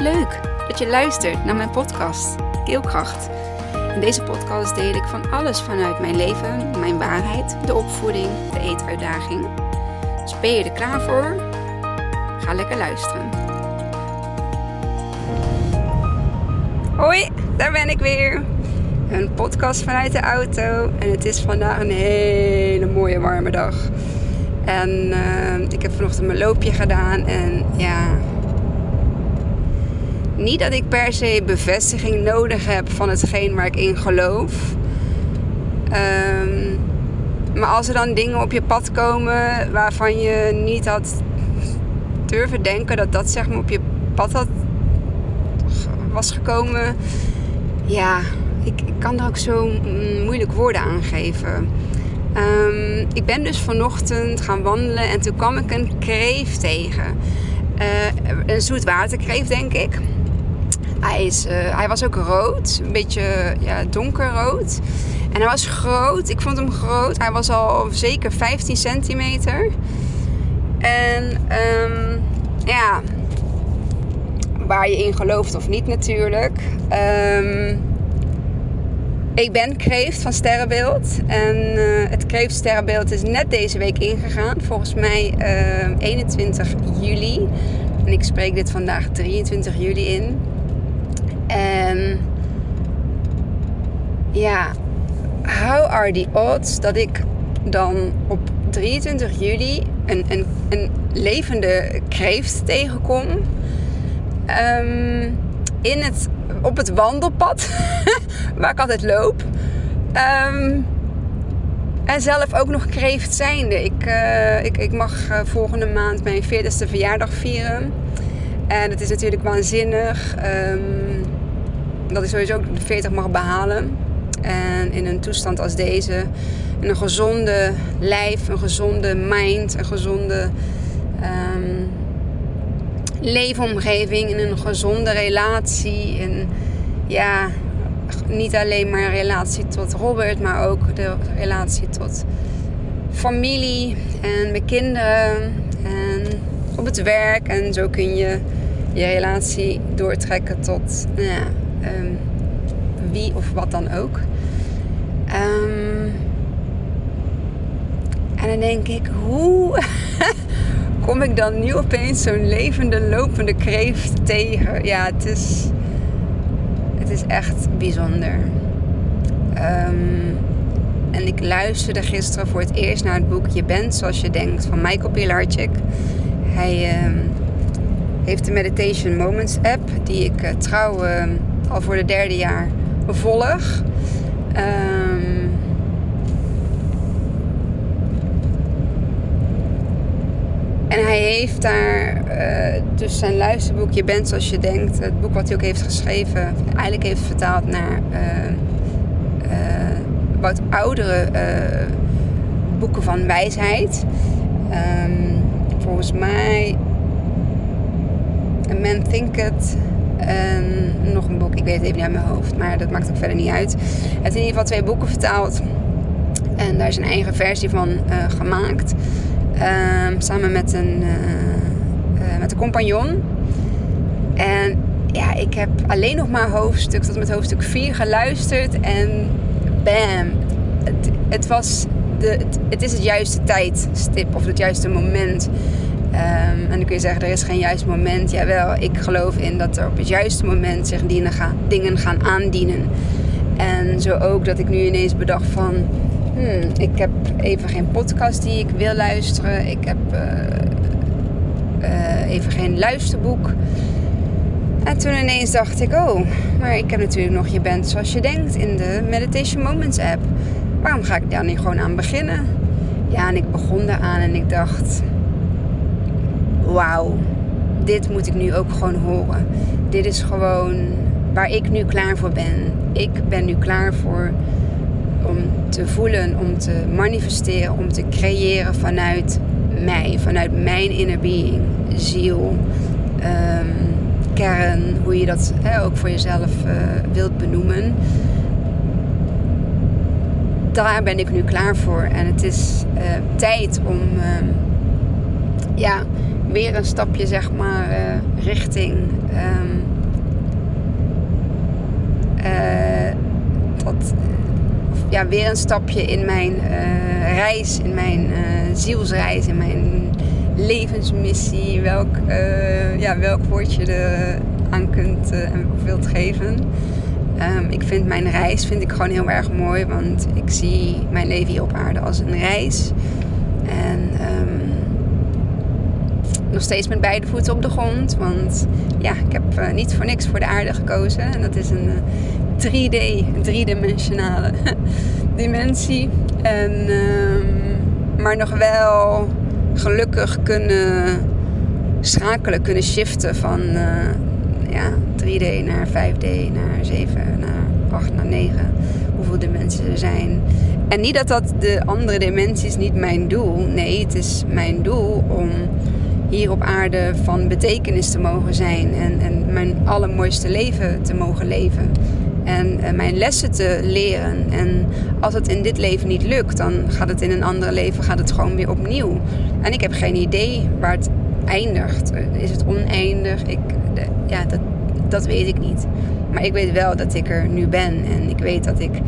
Leuk dat je luistert naar mijn podcast Keelkracht. In deze podcast deel ik van alles vanuit mijn leven, mijn waarheid, de opvoeding, de eetuitdaging. Dus ben je er klaar voor? Ga lekker luisteren. Hoi, daar ben ik weer. Een podcast vanuit de auto en het is vandaag een hele mooie warme dag. En uh, ik heb vanochtend mijn loopje gedaan en ja, niet dat ik per se bevestiging nodig heb van hetgeen waar ik in geloof. Um, maar als er dan dingen op je pad komen waarvan je niet had durven denken dat dat zeg maar op je pad had, was gekomen. Ja, ik, ik kan er ook zo moeilijk woorden aan geven. Um, ik ben dus vanochtend gaan wandelen en toen kwam ik een kreeft tegen. Uh, een zoetwaterkreeft, denk ik. Hij, uh, hij was ook rood, een beetje ja, donkerrood. En hij was groot, ik vond hem groot. Hij was al zeker 15 centimeter. En um, ja, waar je in gelooft of niet natuurlijk. Um, ik ben kreeft van Sterrenbeeld. En uh, het kreeft Sterrenbeeld is net deze week ingegaan. Volgens mij uh, 21 juli. En ik spreek dit vandaag 23 juli in. En ja, how are the odds dat ik dan op 23 juli een, een, een levende kreeft tegenkom? Um, in het, op het wandelpad waar ik altijd loop. Um, en zelf ook nog kreeft zijnde. Ik, uh, ik, ik mag uh, volgende maand mijn 40ste verjaardag vieren. En het is natuurlijk waanzinnig. Um, dat ik sowieso de 40 mag behalen. En in een toestand als deze, in een gezonde lijf, een gezonde mind, een gezonde um, leefomgeving, in een gezonde relatie. En ja, niet alleen maar relatie tot Robert, maar ook de relatie tot familie en mijn kinderen en op het werk. En zo kun je je relatie doortrekken tot nou ja, um, wie of wat dan ook. Um, en dan denk ik, hoe kom ik dan nu opeens zo'n levende, lopende kreeft tegen? Ja, het is, het is echt bijzonder. Um, en ik luisterde gisteren voor het eerst naar het boek Je bent zoals je denkt van Michael Pilarczyk. Hij heeft de Meditation Moments app die ik uh, trouw al voor de derde jaar volg. Um, en hij heeft daar uh, dus zijn luisterboek Je bent zoals je denkt. Het boek wat hij ook heeft geschreven. Eigenlijk heeft vertaald naar uh, wat oudere boeken van wijsheid. Um, volgens mij A Man Thinketh en nog een boek, ik weet het even niet uit mijn hoofd, maar dat maakt ook verder niet uit. Hij heeft in ieder geval twee boeken vertaald. En daar is een eigen versie van uh, gemaakt. Uh, samen met een, uh, met een compagnon. En ja, ik heb alleen nog maar hoofdstuk tot met hoofdstuk 4 geluisterd. En bam, het, het was de, het, het is het juiste tijdstip of het juiste moment Um, en dan kun je zeggen, er is geen juist moment. Jawel, ik geloof in dat er op het juiste moment zich dingen gaan, dingen gaan aandienen. En zo ook dat ik nu ineens bedacht van... Hmm, ik heb even geen podcast die ik wil luisteren. Ik heb uh, uh, even geen luisterboek. En toen ineens dacht ik, oh, maar ik heb natuurlijk nog Je bent zoals je denkt in de Meditation Moments app. Waarom ga ik daar niet gewoon aan beginnen? Ja, en ik begon daaraan en ik dacht wauw, dit moet ik nu ook gewoon horen. Dit is gewoon waar ik nu klaar voor ben. Ik ben nu klaar voor om te voelen, om te manifesteren, om te creëren vanuit mij, vanuit mijn inner being, ziel, um, kern, hoe je dat ook voor jezelf uh, wilt benoemen. Daar ben ik nu klaar voor en het is uh, tijd om uh, ja, weer een stapje zeg maar uh, richting um, dat, ja, weer een stapje in mijn reis, in mijn zielsreis, in mijn levensmissie, welk, ja, welk woord je er aan kunt en wilt geven. Ehm, ik vind mijn reis vind ik gewoon heel erg mooi, want ik zie mijn leven hier op aarde als een reis. En um, nog steeds met beide voeten op de grond, want ja, ik heb uh, niet voor niks voor de aarde gekozen. En dat is een uh, 3D, een driedimensionale dimensie. En, um, maar nog wel gelukkig kunnen schakelen, kunnen shiften van uh, ja, 3D naar 5D, naar 7, naar 8, naar 9. Hoeveel dimensies er zijn. En niet dat dat de andere dimensies niet mijn doel. Nee, het is mijn doel om hier op aarde van betekenis te mogen zijn. En, en mijn allermooiste leven te mogen leven. En, mijn lessen te leren. En als het in dit leven niet lukt, dan gaat het in een andere leven gaat het gewoon weer opnieuw. En ik heb geen idee waar het eindigt. Is het oneindig? Ik, ja, dat, dat weet ik niet. Maar ik weet wel dat ik er nu ben. En ik weet dat ik um,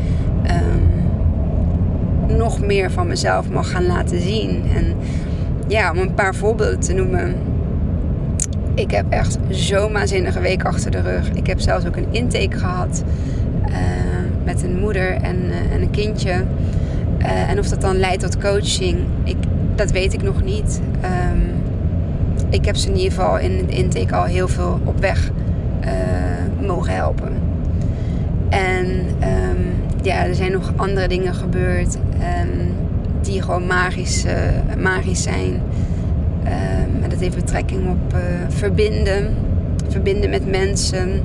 nog meer van mezelf mag gaan laten zien. En ja, om een paar voorbeelden te noemen. Ik heb echt zo'n waanzinnige week achter de rug. Ik heb zelfs ook een intake gehad. Uh, met een moeder en, en een kindje. Uh, en of dat dan leidt tot coaching, ik, dat weet ik nog niet. Um, ik heb ze in ieder geval in de intake al heel veel op weg mogen helpen. En um, ja, er zijn nog andere dingen gebeurd um, die gewoon magisch, uh, magisch zijn. Um, dat heeft betrekking op uh, verbinden, verbinden met mensen.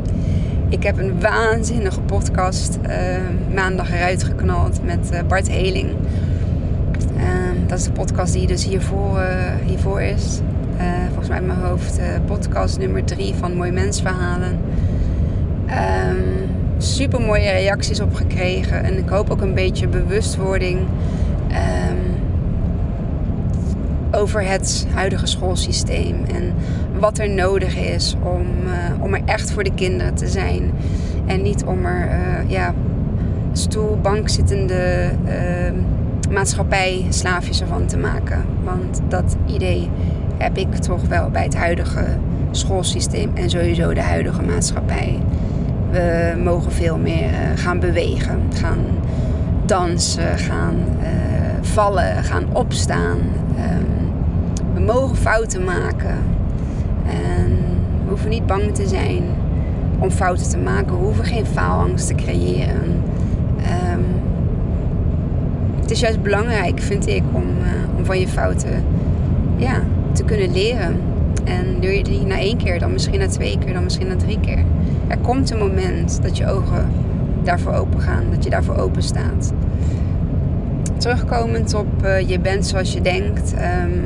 Ik heb een waanzinnige podcast maandag eruit geknald met Bart Heling. dat is de podcast die dus hiervoor, hiervoor is. Volgens mij in mijn hoofd podcast nummer 3 van Mooi Mensverhalen. Ehm, super mooie reacties op gekregen. En ik hoop ook een beetje bewustwording um, over het huidige schoolsysteem. En wat er nodig is om, uh, om er echt voor de kinderen te zijn. En niet om er ja, stoel, ehm, maatschappij slaafjes ervan te maken. Want dat idee heb ik toch wel bij het huidige schoolsysteem en sowieso de huidige maatschappij. We mogen veel meer uh, gaan bewegen, gaan dansen, gaan uh, vallen, gaan opstaan. Um, we mogen fouten maken. En we hoeven niet bang te zijn om fouten te maken. We hoeven geen faalangst te creëren. Um, het is juist belangrijk, vind ik, om, uh, om van je fouten ja, te kunnen leren. En doe je die na één keer, dan misschien na twee keer, dan misschien na drie keer. Er komt een moment dat je ogen daarvoor open gaan, dat je daarvoor open staat. Terugkomend op uh, je bent zoals je denkt. Um,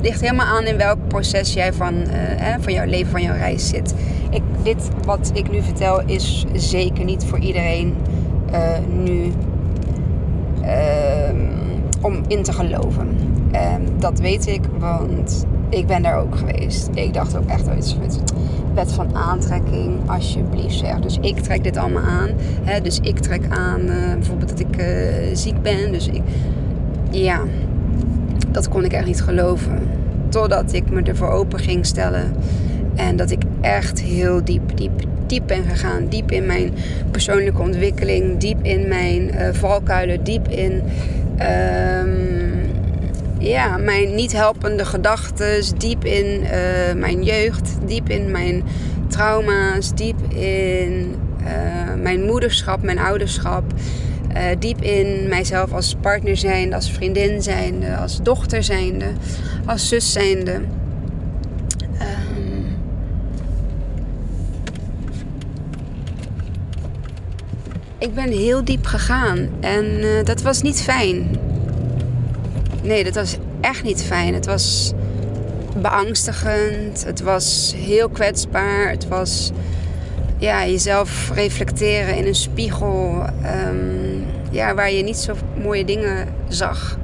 ligt helemaal aan in welk proces jij van, uh, van jouw leven, van jouw reis zit. Ik, dit wat ik nu vertel is zeker niet voor iedereen uh, nu ehm, om in te geloven. En dat weet ik, want ik ben daar ook geweest. Ik dacht ook echt iets met wet van aantrekking, alsjeblieft zeg. Dus ik trek dit allemaal aan. Hè? Dus ik trek aan uh, bijvoorbeeld dat ik uh, ziek ben. Dus ik, ja, dat kon ik echt niet geloven. Totdat ik me ervoor open ging stellen. En dat ik echt heel diep, diep, diep ben gegaan. Diep in mijn persoonlijke ontwikkeling. Diep in mijn uh, valkuilen. Diep in... Um, ja, mijn niet helpende gedachten, diep in uh, mijn jeugd, diep in mijn trauma's, diep in uh, mijn moederschap, mijn ouderschap. Uh, diep in mijzelf als partner zijnde, als vriendin zijnde, als dochter zijnde, als zus zijnde. Um, ik ben heel diep gegaan en dat was niet fijn nee, dat was echt niet fijn. Het was beangstigend. Het was heel kwetsbaar. Het was ja, jezelf reflecteren in een spiegel. Um, ja, waar je niet zo mooie dingen zag.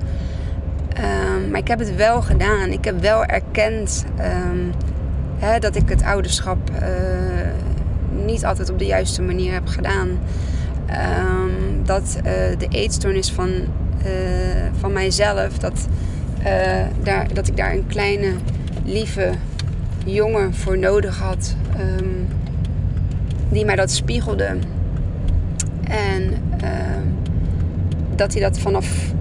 Um, maar ik heb het wel gedaan. Ik heb wel erkend um, hè, dat ik het ouderschap uh, niet altijd op de juiste manier heb gedaan. Ehm, dat de eetstoornis van, van mijzelf, dat, daar, dat ik daar een kleine, lieve jongen voor nodig had. Ehm, die mij dat spiegelde. En ehm, dat hij dat vanaf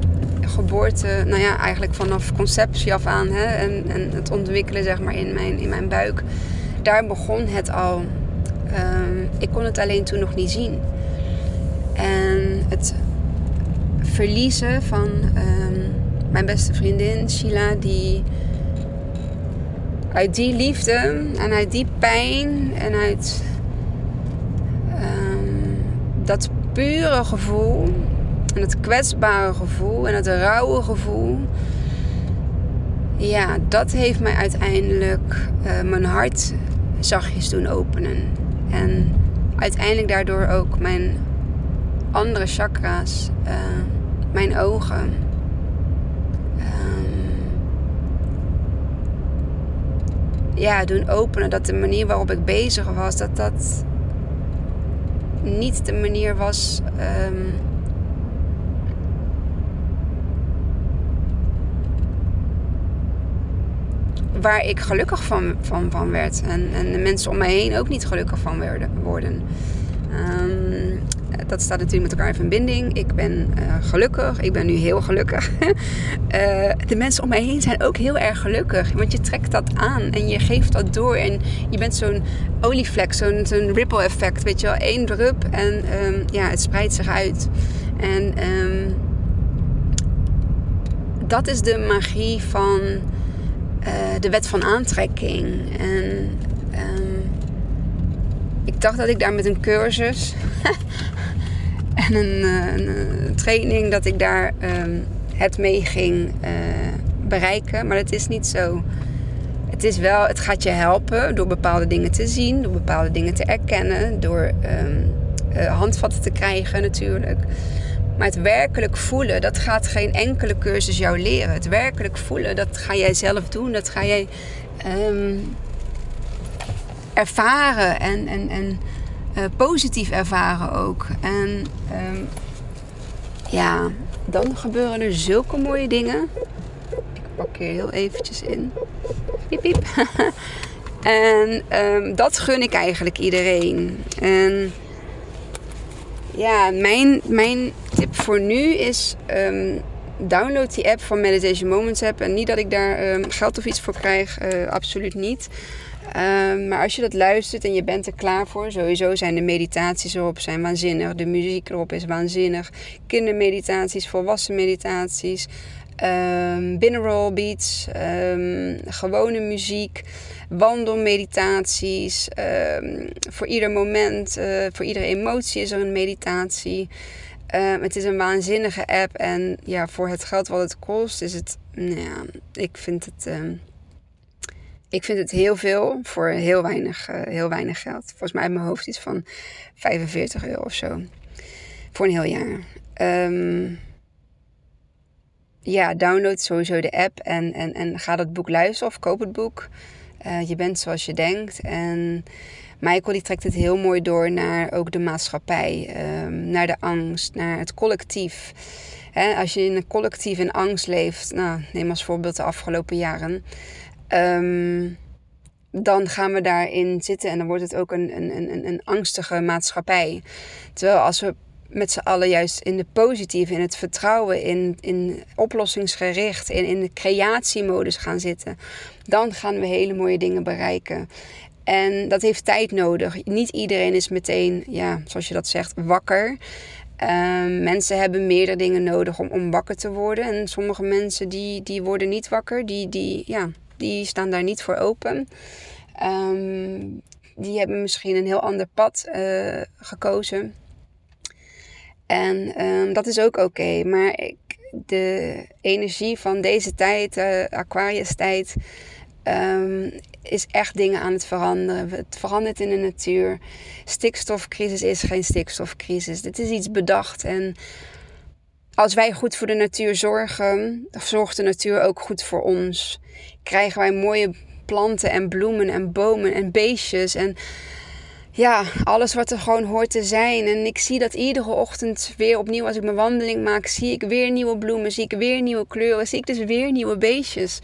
geboorte, nou ja, eigenlijk vanaf conceptie af aan hè, en, en het ontwikkelen zeg maar in mijn, in mijn buik, daar begon het al. Ehm, ik kon het alleen toen nog niet zien. En het verliezen van mijn beste vriendin Sheila, die uit die liefde en uit die pijn en uit um, dat pure gevoel en het kwetsbare gevoel en het rauwe gevoel. Ja, dat heeft mij uiteindelijk uh, mijn hart zachtjes doen openen. En uiteindelijk daardoor ook mijn andere chakra's, uh, mijn ogen. ja, doen openen. Dat de manier waarop ik bezig was, dat dat niet de manier was. Um, waar ik gelukkig van, van, van werd. En, en de mensen om mij heen ook niet gelukkig van werden, worden. Um, dat staat natuurlijk met elkaar in verbinding. Ik ben uh, gelukkig. Ik ben nu heel gelukkig. uh, de mensen om mij heen zijn ook heel erg gelukkig. Want je trekt dat aan en je geeft dat door. En je bent zo'n olievlek, zo'n ripple effect. Weet je wel, één drup en um, ja, het spreidt zich uit. En um, dat is de magie van de wet van aantrekking. En um, ik dacht dat ik daar met een cursus en een, eh, een, training dat ik daar um, het mee ging uh, bereiken. Maar dat is niet zo. Het is wel, het gaat je helpen door bepaalde dingen te zien, door bepaalde dingen te erkennen, door uh, handvatten te krijgen natuurlijk. Maar het werkelijk voelen, dat gaat geen enkele cursus jou leren. Het werkelijk voelen, dat ga jij zelf doen. Dat ga jij um, ervaren en, en, en uh, positief ervaren ook. En um, ja, dan gebeuren er zulke mooie dingen. Ik pak hier heel eventjes in. Piep, piep. en um, dat gun ik eigenlijk iedereen. En ja, mijn, mijn tip voor nu is... Um, download die app van Meditation Moments app. En niet dat ik daar geld of iets voor krijg. Uh, absoluut niet. Um, maar als je dat luistert en je bent er klaar voor, sowieso zijn de meditaties erop zijn waanzinnig. De muziek erop is waanzinnig. Kindermeditaties, volwassen meditaties. Um, binaural beats, um, gewone muziek, wandelmeditaties. Voor ieder moment, uh, voor iedere emotie is er een meditatie. het is een waanzinnige app en ja, voor het geld wat het kost is het, nou ja, ik vind het ik vind het heel veel voor heel weinig, uh, heel weinig geld. Volgens mij in mijn hoofd iets van 45 euro of zo. Voor een heel jaar. Um, ja, download sowieso de app en, en, en ga dat boek luisteren of koop het boek. Uh, je bent zoals je denkt. En Michael die trekt het heel mooi door naar ook de maatschappij. Um, naar de angst, naar het collectief. Als je in een collectief in angst leeft, nou, neem als voorbeeld de afgelopen jaren um, dan gaan we daarin zitten en dan wordt het ook een, een, een, een angstige maatschappij. Terwijl als we met z'n allen juist in de positieve, in het vertrouwen, in, in oplossingsgericht, in, in de creatiemodus gaan zitten, dan gaan we hele mooie dingen bereiken. En dat heeft tijd nodig. Niet iedereen is meteen, ja, zoals je dat zegt, wakker. Um, mensen hebben meerdere dingen nodig om, om wakker te worden. En sommige mensen die, die worden niet wakker. Die, die, ja, die staan daar niet voor open. Um, die hebben misschien een heel ander pad uh, gekozen. En um, dat is ook oké. Maar ik, de energie van deze tijd, uh, Aquarius tijd, um, is echt dingen aan het veranderen. Het verandert in de natuur. Stikstofcrisis is geen stikstofcrisis. Dit is iets bedacht en als wij goed voor de natuur zorgen, zorgt de natuur ook goed voor ons. Krijgen wij mooie planten en bloemen en bomen en beestjes. En ja, alles wat er gewoon hoort te zijn. En ik zie dat iedere ochtend weer opnieuw als ik mijn wandeling maak, zie ik weer nieuwe bloemen, zie ik weer nieuwe kleuren, zie ik dus weer nieuwe beestjes.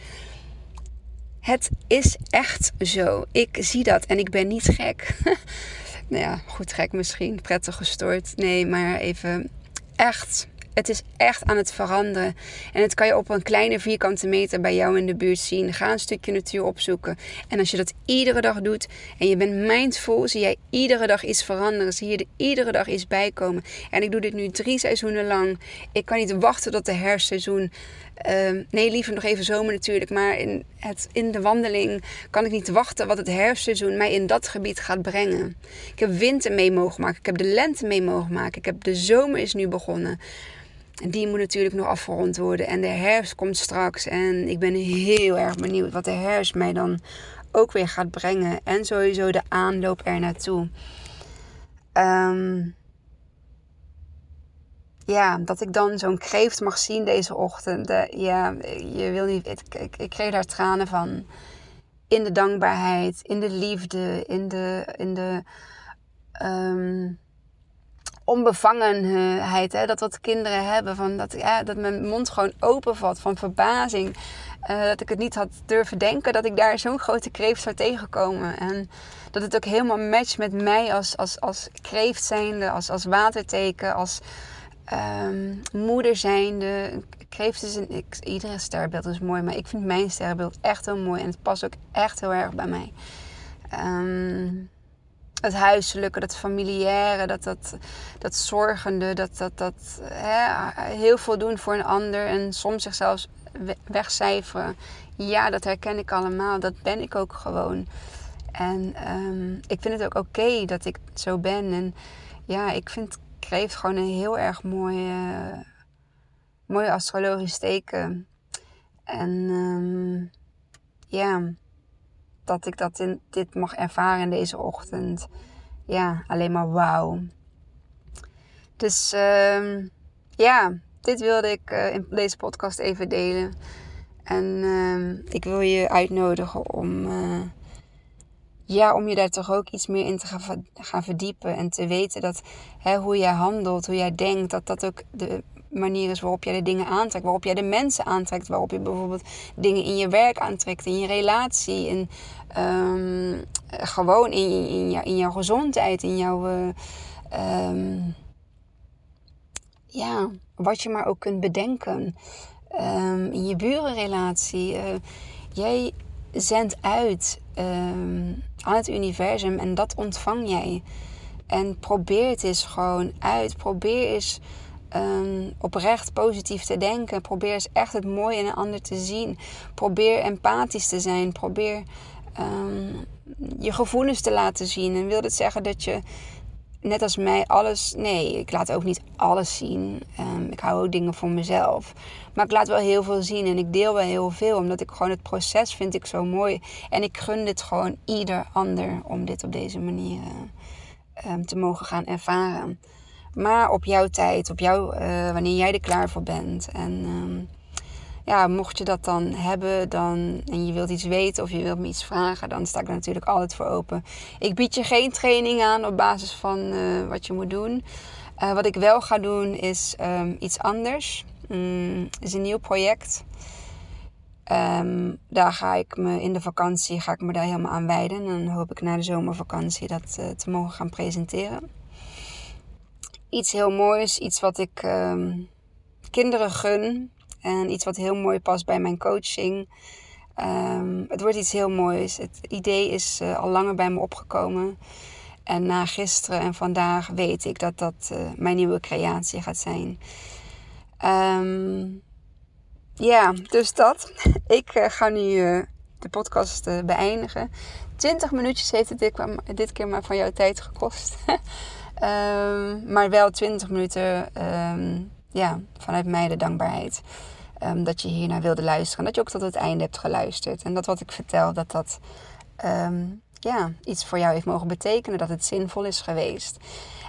Het is echt zo. Ik zie dat en ik ben niet gek. nou ja, goed gek misschien, prettig gestoord. Nee, maar even echt het is echt aan het veranderen. En het kan je op een kleine vierkante meter bij jou in de buurt zien. Ga een stukje natuur opzoeken. En als je dat iedere dag doet en je bent mindful, zie jij iedere dag iets veranderen. Zie je er iedere dag iets bij komen. En ik doe dit nu drie seizoenen lang. Ik kan niet wachten tot de hersenseizoen. Uh, nee, liever nog even zomer natuurlijk. Maar in, het, in de wandeling kan ik niet wachten wat het herfstseizoen mij in dat gebied gaat brengen. Ik heb winter mee mogen maken. Ik heb de lente mee mogen maken. Ik heb de zomer is nu begonnen. Die moet natuurlijk nog afgerond worden. En de herfst komt straks. En ik ben heel erg benieuwd wat de herfst mij dan ook weer gaat brengen. En sowieso de aanloop er naartoe. Ehm, ja, dat ik dan zo'n kreeft mag zien deze ochtend. ja, je wil niet. Ik, ik, kreeg daar tranen van. In de dankbaarheid, in de liefde, in de. In de um, onbevangenheid. Hè? Dat wat kinderen hebben. Van dat, ja, dat mijn mond gewoon open valt van verbazing. Uh, dat ik het niet had durven denken dat ik daar zo'n grote kreeft zou tegenkomen. En dat het ook helemaal matcht met mij als, als, als kreeft zijnde, als, als waterteken, als um, moeder zijnde. Kreeft is een, ik, iedere sterrenbeeld is mooi, maar ik vind mijn sterrenbeeld echt heel mooi. En het past ook echt heel erg bij mij. Um, het huiselijke, dat familiaire, dat, dat, dat zorgende, dat, dat, dat hè, heel veel doen voor een ander en soms zichzelf wegcijferen. Ja, dat herken ik allemaal. Dat ben ik ook gewoon. En um, ik vind het ook oké dat ik zo ben. En ja, ik vind kreeft gewoon een heel erg mooie, mooie astrologisch teken. En um, ja dat ik dat in, dit mag ervaren deze ochtend. Ja, alleen maar wauw. Dus uh, ja, dit wilde ik uh, in deze podcast even delen. En uh, ik wil je uitnodigen om, uh, ja, om je daar toch ook iets meer in te gaan, gaan verdiepen. En te weten dat hè, hoe jij handelt, hoe jij denkt, dat dat ook de manier is waarop jij de dingen aantrekt. Waarop jij de mensen aantrekt. Waarop je bijvoorbeeld dingen in je werk aantrekt, in je relatie. In, um, gewoon in, in, in, in, jouw gezondheid, in jouw. Um, ja, wat je maar ook kunt bedenken. Um, in je burenrelatie. Uh, jij zendt uit aan het universum en dat ontvang jij. En probeer het eens gewoon uit. Probeer eens um, oprecht positief te denken. Probeer eens echt het mooie in een ander te zien. Probeer empathisch te zijn. Probeer um, je gevoelens te laten zien. En wil dit zeggen dat je, net als mij, alles. Nee, ik laat ook niet alles zien. Um, ik hou ook dingen voor mezelf. Maar ik laat wel heel veel zien en ik deel wel heel veel. Omdat ik gewoon het proces vind ik zo mooi. En ik gun dit gewoon ieder ander om dit op deze manier te mogen gaan ervaren. Maar op jouw tijd, op jouw, uh, wanneer jij er klaar voor bent. En um, ja, mocht je dat dan hebben dan, en je wilt iets weten of je wilt me iets vragen, dan sta ik er natuurlijk altijd voor open. Ik bied je geen training aan op basis van uh, wat je moet doen. Uh, wat ik wel ga doen is um, iets anders. Um, is een nieuw project. Um, daar ga ik me in de vakantie ga ik me daar helemaal aan wijden. En dan hoop ik na de zomervakantie dat te mogen gaan presenteren iets heel moois. Iets wat ik um, kinderen gun. En iets wat heel mooi past bij mijn coaching. Um, het wordt iets heel moois. Het idee is uh, al langer bij me opgekomen. En na gisteren en vandaag weet ik dat dat uh, mijn nieuwe creatie gaat zijn. Um, ja, dus dat. ik uh, ga nu de podcast beëindigen. 20 minuutjes heeft het dit, dit keer maar van jouw tijd gekost. Um, maar wel 20 minuten um, ja, vanuit mij de dankbaarheid. Um, dat je hiernaar wilde luisteren. En dat je ook tot het einde hebt geluisterd. En dat wat ik vertel, dat dat ja, iets voor jou heeft mogen betekenen. Dat het zinvol is geweest.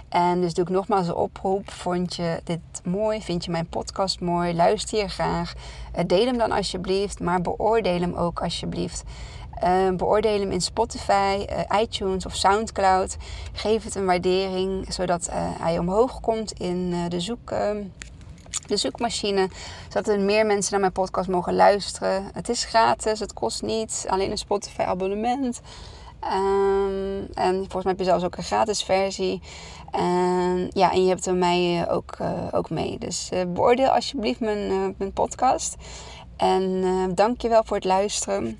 En dus doe ik nogmaals een oproep. Vond je dit mooi? Vind je mijn podcast mooi? Luister hier graag. Uh, deel hem dan alsjeblieft. Maar beoordeel hem ook alsjeblieft. Beoordeel hem in Spotify, iTunes of Soundcloud. Geef het een waardering, zodat hij omhoog komt in de zoek de zoekmachine, zodat er meer mensen naar mijn podcast mogen luisteren. Het is gratis, het kost niets, alleen een Spotify abonnement. Um, en volgens mij heb je zelfs ook een gratis versie. En, ja, en je hebt er mij eh, ook, ook mee. Dus beoordeel alsjeblieft mijn, mijn podcast. En dank je wel voor het luisteren.